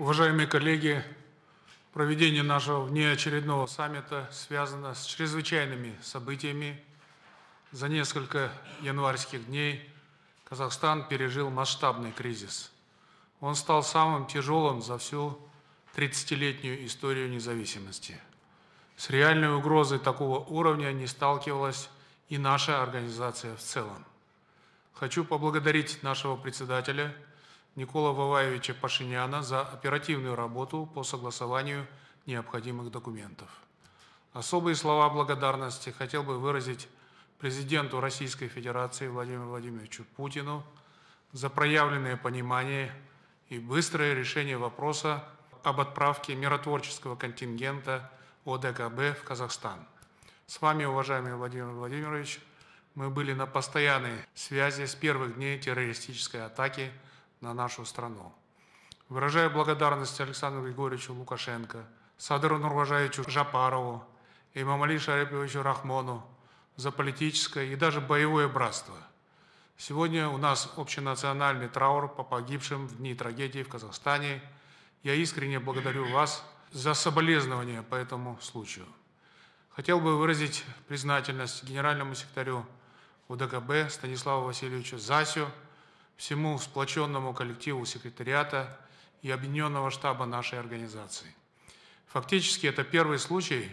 Уважаемые коллеги, проведение нашего внеочередного саммита связано с чрезвычайными событиями. За несколько январских дней Казахстан пережил масштабный кризис. Он стал самым тяжелым за всю 30-летнюю историю независимости. С реальной угрозой такого уровня не сталкивалась и наша организация в целом. Хочу поблагодарить нашего председателя Никола Ваваевича Пашиняна за оперативную работу по согласованию необходимых документов. Особые слова благодарности хотел бы выразить президенту Российской Федерации Владимиру Владимировичу Путину за проявленное понимание и быстрое решение вопроса об отправке миротворческого контингента ОДКБ в Казахстан. С вами, уважаемый Владимир Владимирович, мы были на постоянной связи с первых дней террористической атаки на нашу страну. Выражаю благодарность Александру Григорьевичу Лукашенко, Садыру Нурважаевичу Жапарову и Мамали Шариповичу Рахмону за политическое и даже боевое братство. Сегодня у нас общенациональный траур по погибшим в дни трагедии в Казахстане. Я искренне благодарю вас за соболезнования по этому случаю. Хотел бы выразить признательность генеральному секретарю УДКБ Станиславу Васильевичу Засю, всему сплоченному коллективу секретариата и объединенного штаба нашей организации. Фактически это первый случай,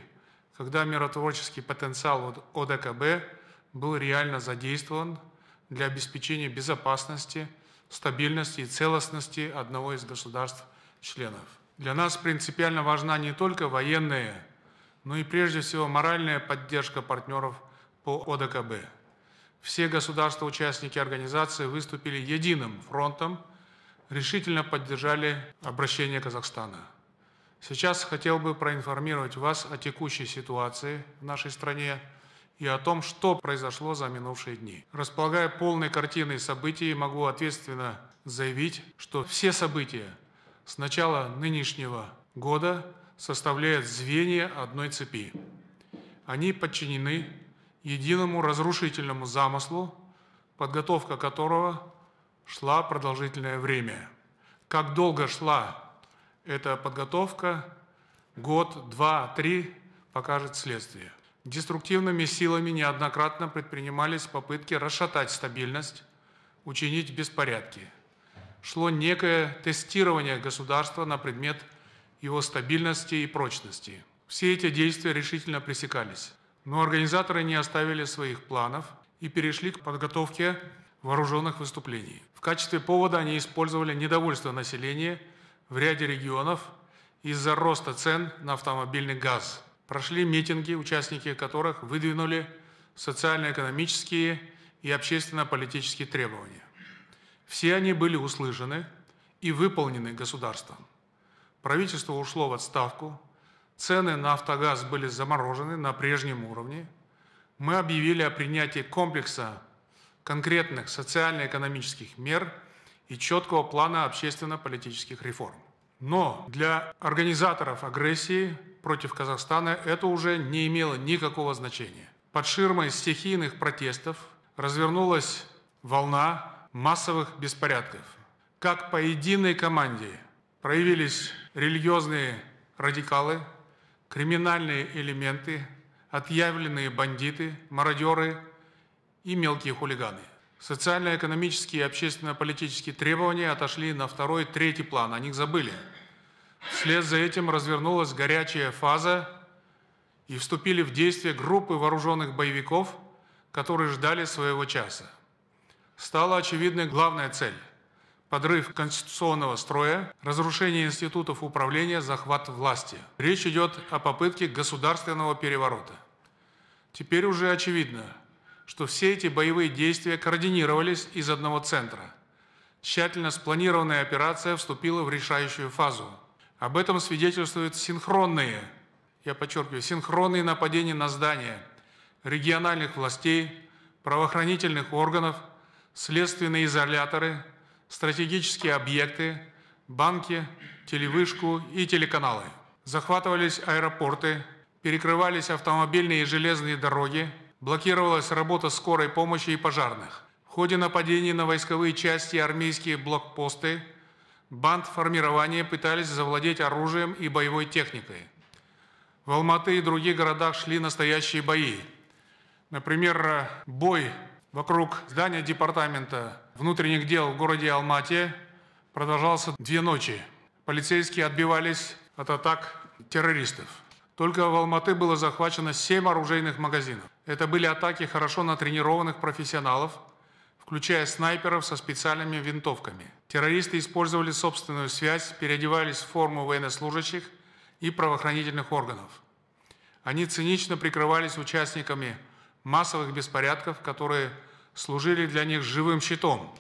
когда миротворческий потенциал ОДКБ был реально задействован для обеспечения безопасности, стабильности и целостности одного из государств-членов. Для нас принципиально важна не только военная, но и прежде всего моральная поддержка партнеров по ОДКБ – все государства-участники организации выступили единым фронтом, решительно поддержали обращение Казахстана. Сейчас хотел бы проинформировать вас о текущей ситуации в нашей стране и о том, что произошло за минувшие дни. Располагая полной картиной событий, могу ответственно заявить, что все события с начала нынешнего года составляют звенья одной цепи. Они подчинены единому разрушительному замыслу, подготовка которого шла продолжительное время. Как долго шла эта подготовка, год, два, три, покажет следствие. Деструктивными силами неоднократно предпринимались попытки расшатать стабильность, учинить беспорядки. Шло некое тестирование государства на предмет его стабильности и прочности. Все эти действия решительно пресекались. Но организаторы не оставили своих планов и перешли к подготовке вооруженных выступлений. В качестве повода они использовали недовольство населения в ряде регионов из-за роста цен на автомобильный газ. Прошли митинги, участники которых выдвинули социально-экономические и общественно-политические требования. Все они были услышаны и выполнены государством. Правительство ушло в отставку, Цены на автогаз были заморожены на прежнем уровне. Мы объявили о принятии комплекса конкретных социально-экономических мер и четкого плана общественно-политических реформ. Но для организаторов агрессии против Казахстана это уже не имело никакого значения. Под ширмой стихийных протестов развернулась волна массовых беспорядков. Как по единой команде проявились религиозные радикалы, криминальные элементы, отъявленные бандиты, мародеры и мелкие хулиганы. Социально-экономические и общественно-политические требования отошли на второй, третий план, о них забыли. Вслед за этим развернулась горячая фаза и вступили в действие группы вооруженных боевиков, которые ждали своего часа. Стала очевидной главная цель подрыв конституционного строя, разрушение институтов управления, захват власти. Речь идет о попытке государственного переворота. Теперь уже очевидно, что все эти боевые действия координировались из одного центра. Тщательно спланированная операция вступила в решающую фазу. Об этом свидетельствуют синхронные, я подчеркиваю, синхронные нападения на здания региональных властей, правоохранительных органов, следственные изоляторы – стратегические объекты, банки, телевышку и телеканалы. Захватывались аэропорты, перекрывались автомобильные и железные дороги, блокировалась работа скорой помощи и пожарных. В ходе нападений на войсковые части и армейские блокпосты бандформирования пытались завладеть оружием и боевой техникой. В Алматы и других городах шли настоящие бои. Например, бой вокруг здания Департамента внутренних дел в городе Алмате продолжался две ночи. Полицейские отбивались от атак террористов. Только в Алматы было захвачено семь оружейных магазинов. Это были атаки хорошо натренированных профессионалов, включая снайперов со специальными винтовками. Террористы использовали собственную связь, переодевались в форму военнослужащих и правоохранительных органов. Они цинично прикрывались участниками массовых беспорядков, которые служили для них живым щитом,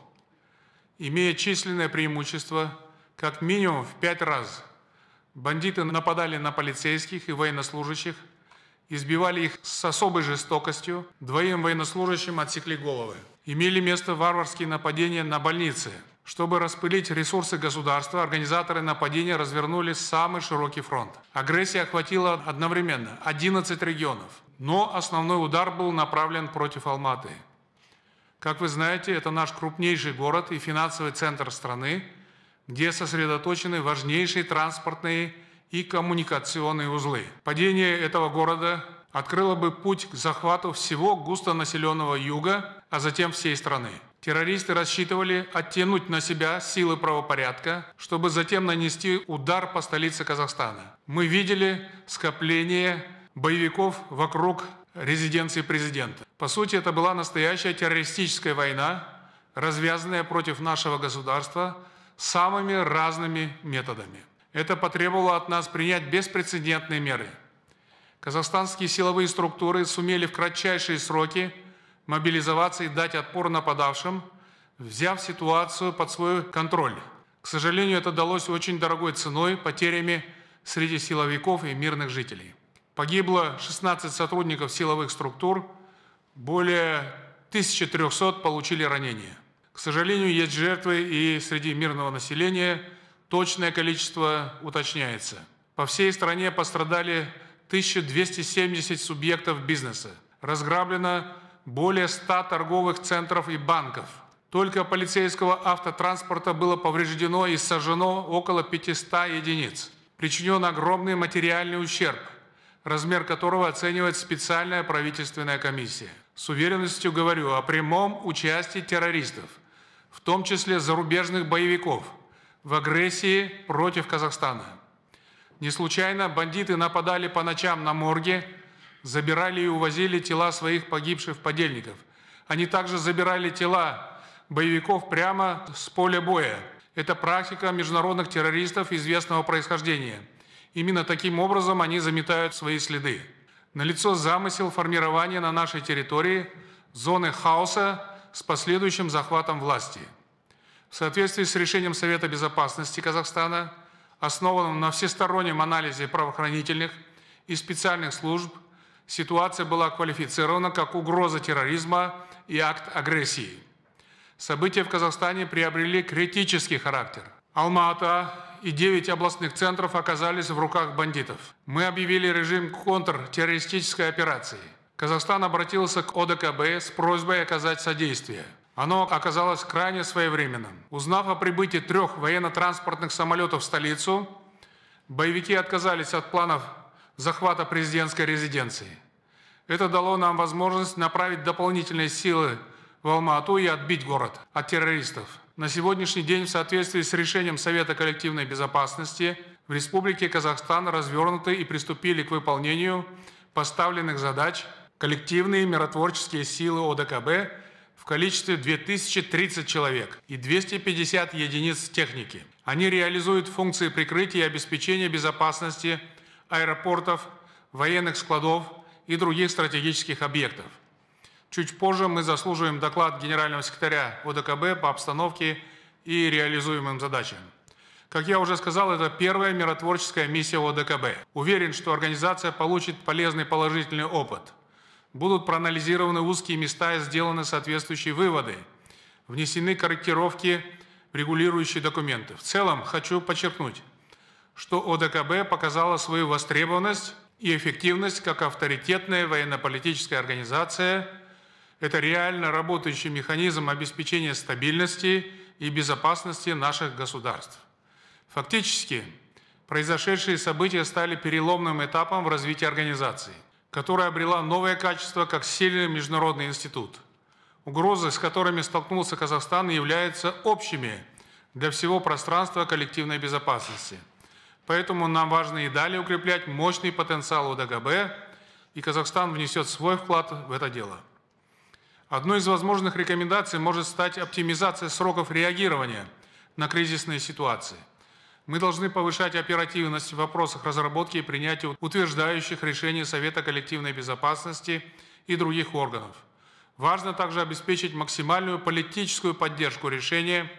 имея численное преимущество как минимум в пять раз – Бандиты нападали на полицейских и военнослужащих, избивали их с особой жестокостью, двоим военнослужащим отсекли головы. Имели место варварские нападения на больницы. Чтобы распылить ресурсы государства, организаторы нападения развернули самый широкий фронт. Агрессия охватила одновременно 11 регионов, но основной удар был направлен против Алматы. Как вы знаете, это наш крупнейший город и финансовый центр страны, где сосредоточены важнейшие транспортные и коммуникационные узлы. Падение этого города открыло бы путь к захвату всего густонаселенного юга, а затем всей страны. Террористы рассчитывали оттянуть на себя силы правопорядка, чтобы затем нанести удар по столице Казахстана. Мы видели скопление боевиков вокруг резиденции президента. По сути, это была настоящая террористическая война, развязанная против нашего государства самыми разными методами. Это потребовало от нас принять беспрецедентные меры. Казахстанские силовые структуры сумели в кратчайшие сроки мобилизоваться и дать отпор нападавшим, взяв ситуацию под свой контроль. К сожалению, это далось очень дорогой ценой, потерями среди силовиков и мирных жителей. Погибло 16 сотрудников силовых структур, более 1300 получили ранения. К сожалению, есть жертвы и среди мирного населения. Точное количество уточняется. По всей стране пострадали 1270 субъектов бизнеса. Разграблено более 100 торговых центров и банков. Только полицейского автотранспорта было повреждено и сожжено около 500 единиц. Причинен огромный материальный ущерб, размер которого оценивает специальная правительственная комиссия. С уверенностью говорю о прямом участии террористов – в том числе зарубежных боевиков, в агрессии против Казахстана. Не случайно бандиты нападали по ночам на морге, забирали и увозили тела своих погибших подельников. Они также забирали тела боевиков прямо с поля боя. Это практика международных террористов известного происхождения. Именно таким образом они заметают свои следы. Налицо замысел формирования на нашей территории зоны хаоса с последующим захватом власти. В соответствии с решением Совета Безопасности Казахстана, основанным на всестороннем анализе правоохранительных и специальных служб, ситуация была квалифицирована как угроза терроризма и акт агрессии. События в Казахстане приобрели критический характер. Алма-Ата и 9 областных центров оказались в руках бандитов. Мы объявили режим контртеррористической операции – Казахстан обратился к ОДКБ с просьбой оказать содействие. Оно оказалось крайне своевременным. Узнав о прибытии трех военно-транспортных самолетов в столицу, боевики отказались от планов захвата президентской резиденции. Это дало нам возможность направить дополнительные силы в Алма-Ату и отбить город от террористов. На сегодняшний день в соответствии с решением Совета коллективной безопасности в Республике Казахстан развернуты и приступили к выполнению поставленных задач – коллективные миротворческие силы ОДКБ в количестве 2030 человек и 250 единиц техники. Они реализуют функции прикрытия и обеспечения безопасности аэропортов, военных складов и других стратегических объектов. Чуть позже мы заслуживаем доклад генерального секретаря ОДКБ по обстановке и реализуемым задачам. Как я уже сказал, это первая миротворческая миссия ОДКБ. Уверен, что организация получит полезный положительный опыт – будут проанализированы узкие места и сделаны соответствующие выводы, внесены корректировки в регулирующие документы. В целом хочу подчеркнуть, что ОДКБ показала свою востребованность и эффективность как авторитетная военно-политическая организация. Это реально работающий механизм обеспечения стабильности и безопасности наших государств. Фактически, произошедшие события стали переломным этапом в развитии организации, которая обрела новое качество как сильный международный институт. Угрозы, с которыми столкнулся Казахстан, являются общими для всего пространства коллективной безопасности. Поэтому нам важно и далее укреплять мощный потенциал УДГБ, и Казахстан внесет свой вклад в это дело. Одной из возможных рекомендаций может стать оптимизация сроков реагирования на кризисные ситуации. Мы должны повышать оперативность в вопросах разработки и принятия утверждающих решений Совета коллективной безопасности и других органов. Важно также обеспечить максимальную политическую поддержку решения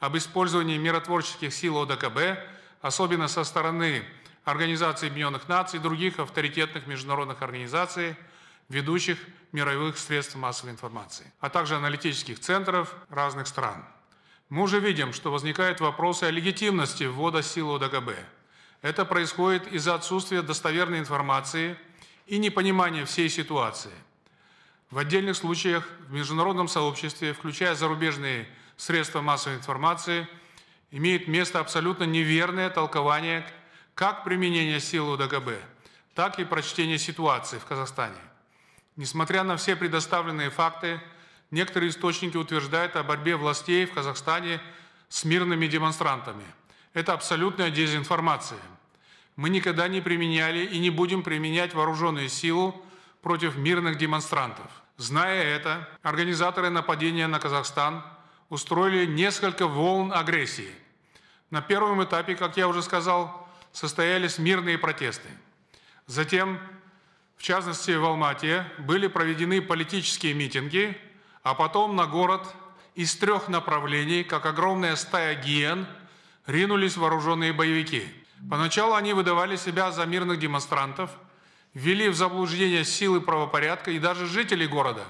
об использовании миротворческих сил ОДКБ, особенно со стороны Организации Объединенных Наций и других авторитетных международных организаций, ведущих мировых средств массовой информации, а также аналитических центров разных стран. Мы уже видим, что возникают вопросы о легитимности ввода сил ОДКБ. Это происходит из-за отсутствия достоверной информации и непонимания всей ситуации. В отдельных случаях в международном сообществе, включая зарубежные средства массовой информации, имеет место абсолютно неверное толкование как применения сил УДКБ, так и прочтения ситуации в Казахстане. Несмотря на все предоставленные факты, некоторые источники утверждают о борьбе властей в Казахстане с мирными демонстрантами. Это абсолютная дезинформация. Мы никогда не применяли и не будем применять вооруженную силу против мирных демонстрантов. Зная это, организаторы нападения на Казахстан устроили несколько волн агрессии. На первом этапе, как я уже сказал, состоялись мирные протесты. Затем в частности в Алмате, были проведены политические митинги, а потом на город из трех направлений, как огромная стая гиен, ринулись вооруженные боевики. Поначалу они выдавали себя за мирных демонстрантов, ввели в заблуждение силы правопорядка и даже жителей города.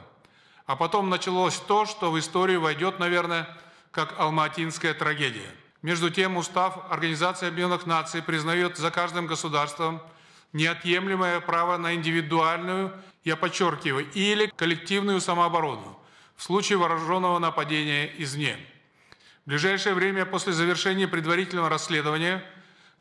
А потом началось то, что в историю войдет, наверное, как алматинская трагедия. Между тем, устав Организации Объединенных Наций признает за каждым государством – неотъемлемое право на индивидуальную, я подчеркиваю, или коллективную самооборону в случае вооруженного нападения извне. В ближайшее время после завершения предварительного расследования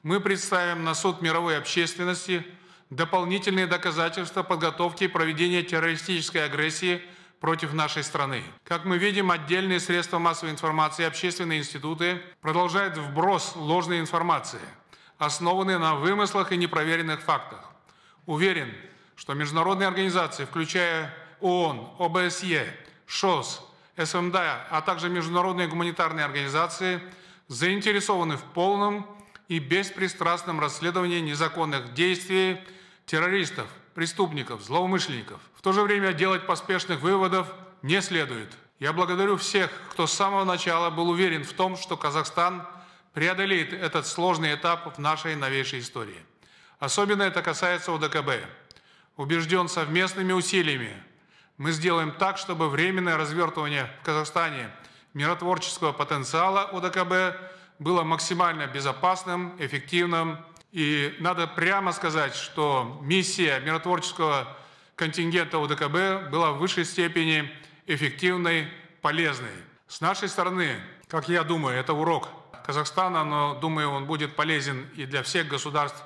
мы представим на суд мировой общественности дополнительные доказательства подготовки и проведения террористической агрессии против нашей страны. Как мы видим, отдельные средства массовой информации и общественные институты продолжают вброс ложной информации – основанные на вымыслах и непроверенных фактах. Уверен, что международные организации, включая ООН, ОБСЕ, ШОС, СМД, а также международные гуманитарные организации, заинтересованы в полном и беспристрастном расследовании незаконных действий террористов, преступников, злоумышленников. В то же время делать поспешных выводов не следует. Я благодарю всех, кто с самого начала был уверен в том, что Казахстан – преодолеет этот сложный этап в нашей новейшей истории. Особенно это касается УДКБ. Убежден совместными усилиями мы сделаем так, чтобы временное развертывание в Казахстане миротворческого потенциала УДКБ было максимально безопасным, эффективным. И надо прямо сказать, что миссия миротворческого контингента УДКБ была в высшей степени эффективной, полезной. С нашей стороны, как я думаю, это урок Казахстана, но думаю, он будет полезен и для всех государств,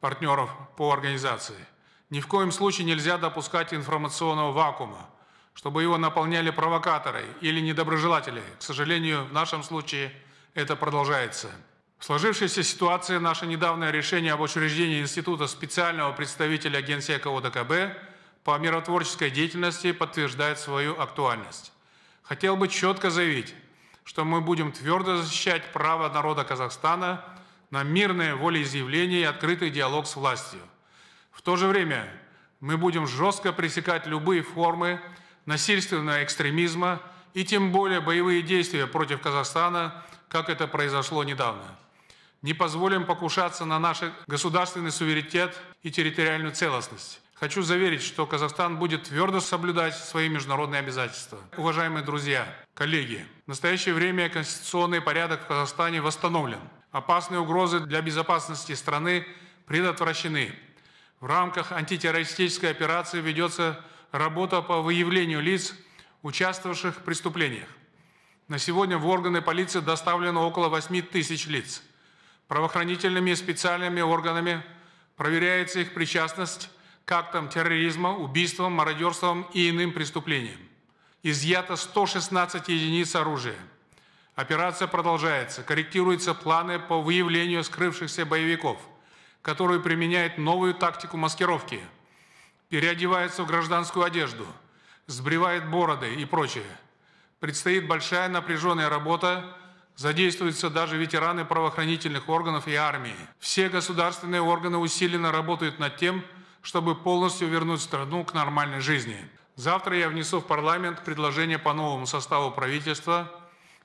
партнеров по организации. Ни в коем случае нельзя допускать информационного вакуума, чтобы его наполняли провокаторы или недоброжелатели. К сожалению, в нашем случае это продолжается. В сложившейся ситуации наше недавнее решение об учреждении Института специального представителя Генсека ОДКБ по миротворческой деятельности подтверждает свою актуальность. Хотел бы четко заявить, что мы будем твердо защищать право народа Казахстана на мирное волеизъявление и открытый диалог с властью. В то же время мы будем жестко пресекать любые формы насильственного экстремизма и тем более боевые действия против Казахстана, как это произошло недавно. Не позволим покушаться на наш государственный суверенитет и территориальную целостность. Хочу заверить, что Казахстан будет твердо соблюдать свои международные обязательства. Уважаемые друзья, коллеги, в настоящее время конституционный порядок в Казахстане восстановлен. Опасные угрозы для безопасности страны предотвращены. В рамках антитеррористической операции ведется работа по выявлению лиц, участвовавших в преступлениях. На сегодня в органы полиции доставлено около 8 тысяч лиц. Правоохранительными и специальными органами проверяется их причастность к актам терроризма, убийствам, мародерствам и иным преступлениям. Изъято 116 единиц оружия. Операция продолжается. Корректируются планы по выявлению скрывшихся боевиков, которые применяют новую тактику маскировки, переодеваются в гражданскую одежду, сбривают бороды и прочее. Предстоит большая напряженная работа Задействуются даже ветераны правоохранительных органов и армии. Все государственные органы усиленно работают над тем, чтобы полностью вернуть страну к нормальной жизни. Завтра я внесу в парламент предложение по новому составу правительства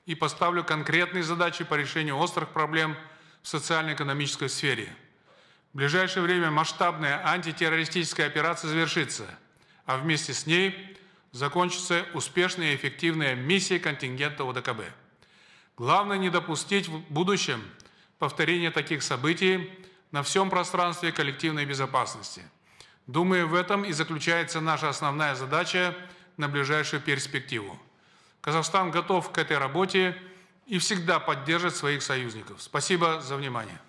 и поставлю конкретные задачи по решению острых проблем в социально-экономической сфере. В ближайшее время масштабная антитеррористическая операция завершится, а вместе с ней закончится успешная и эффективная миссия контингента ОДКБ. Главное не допустить в будущем повторения таких событий на всем пространстве коллективной безопасности. Думаю, в этом и заключается наша основная задача на ближайшую перспективу. Казахстан готов к этой работе и всегда поддержит своих союзников. Спасибо за внимание.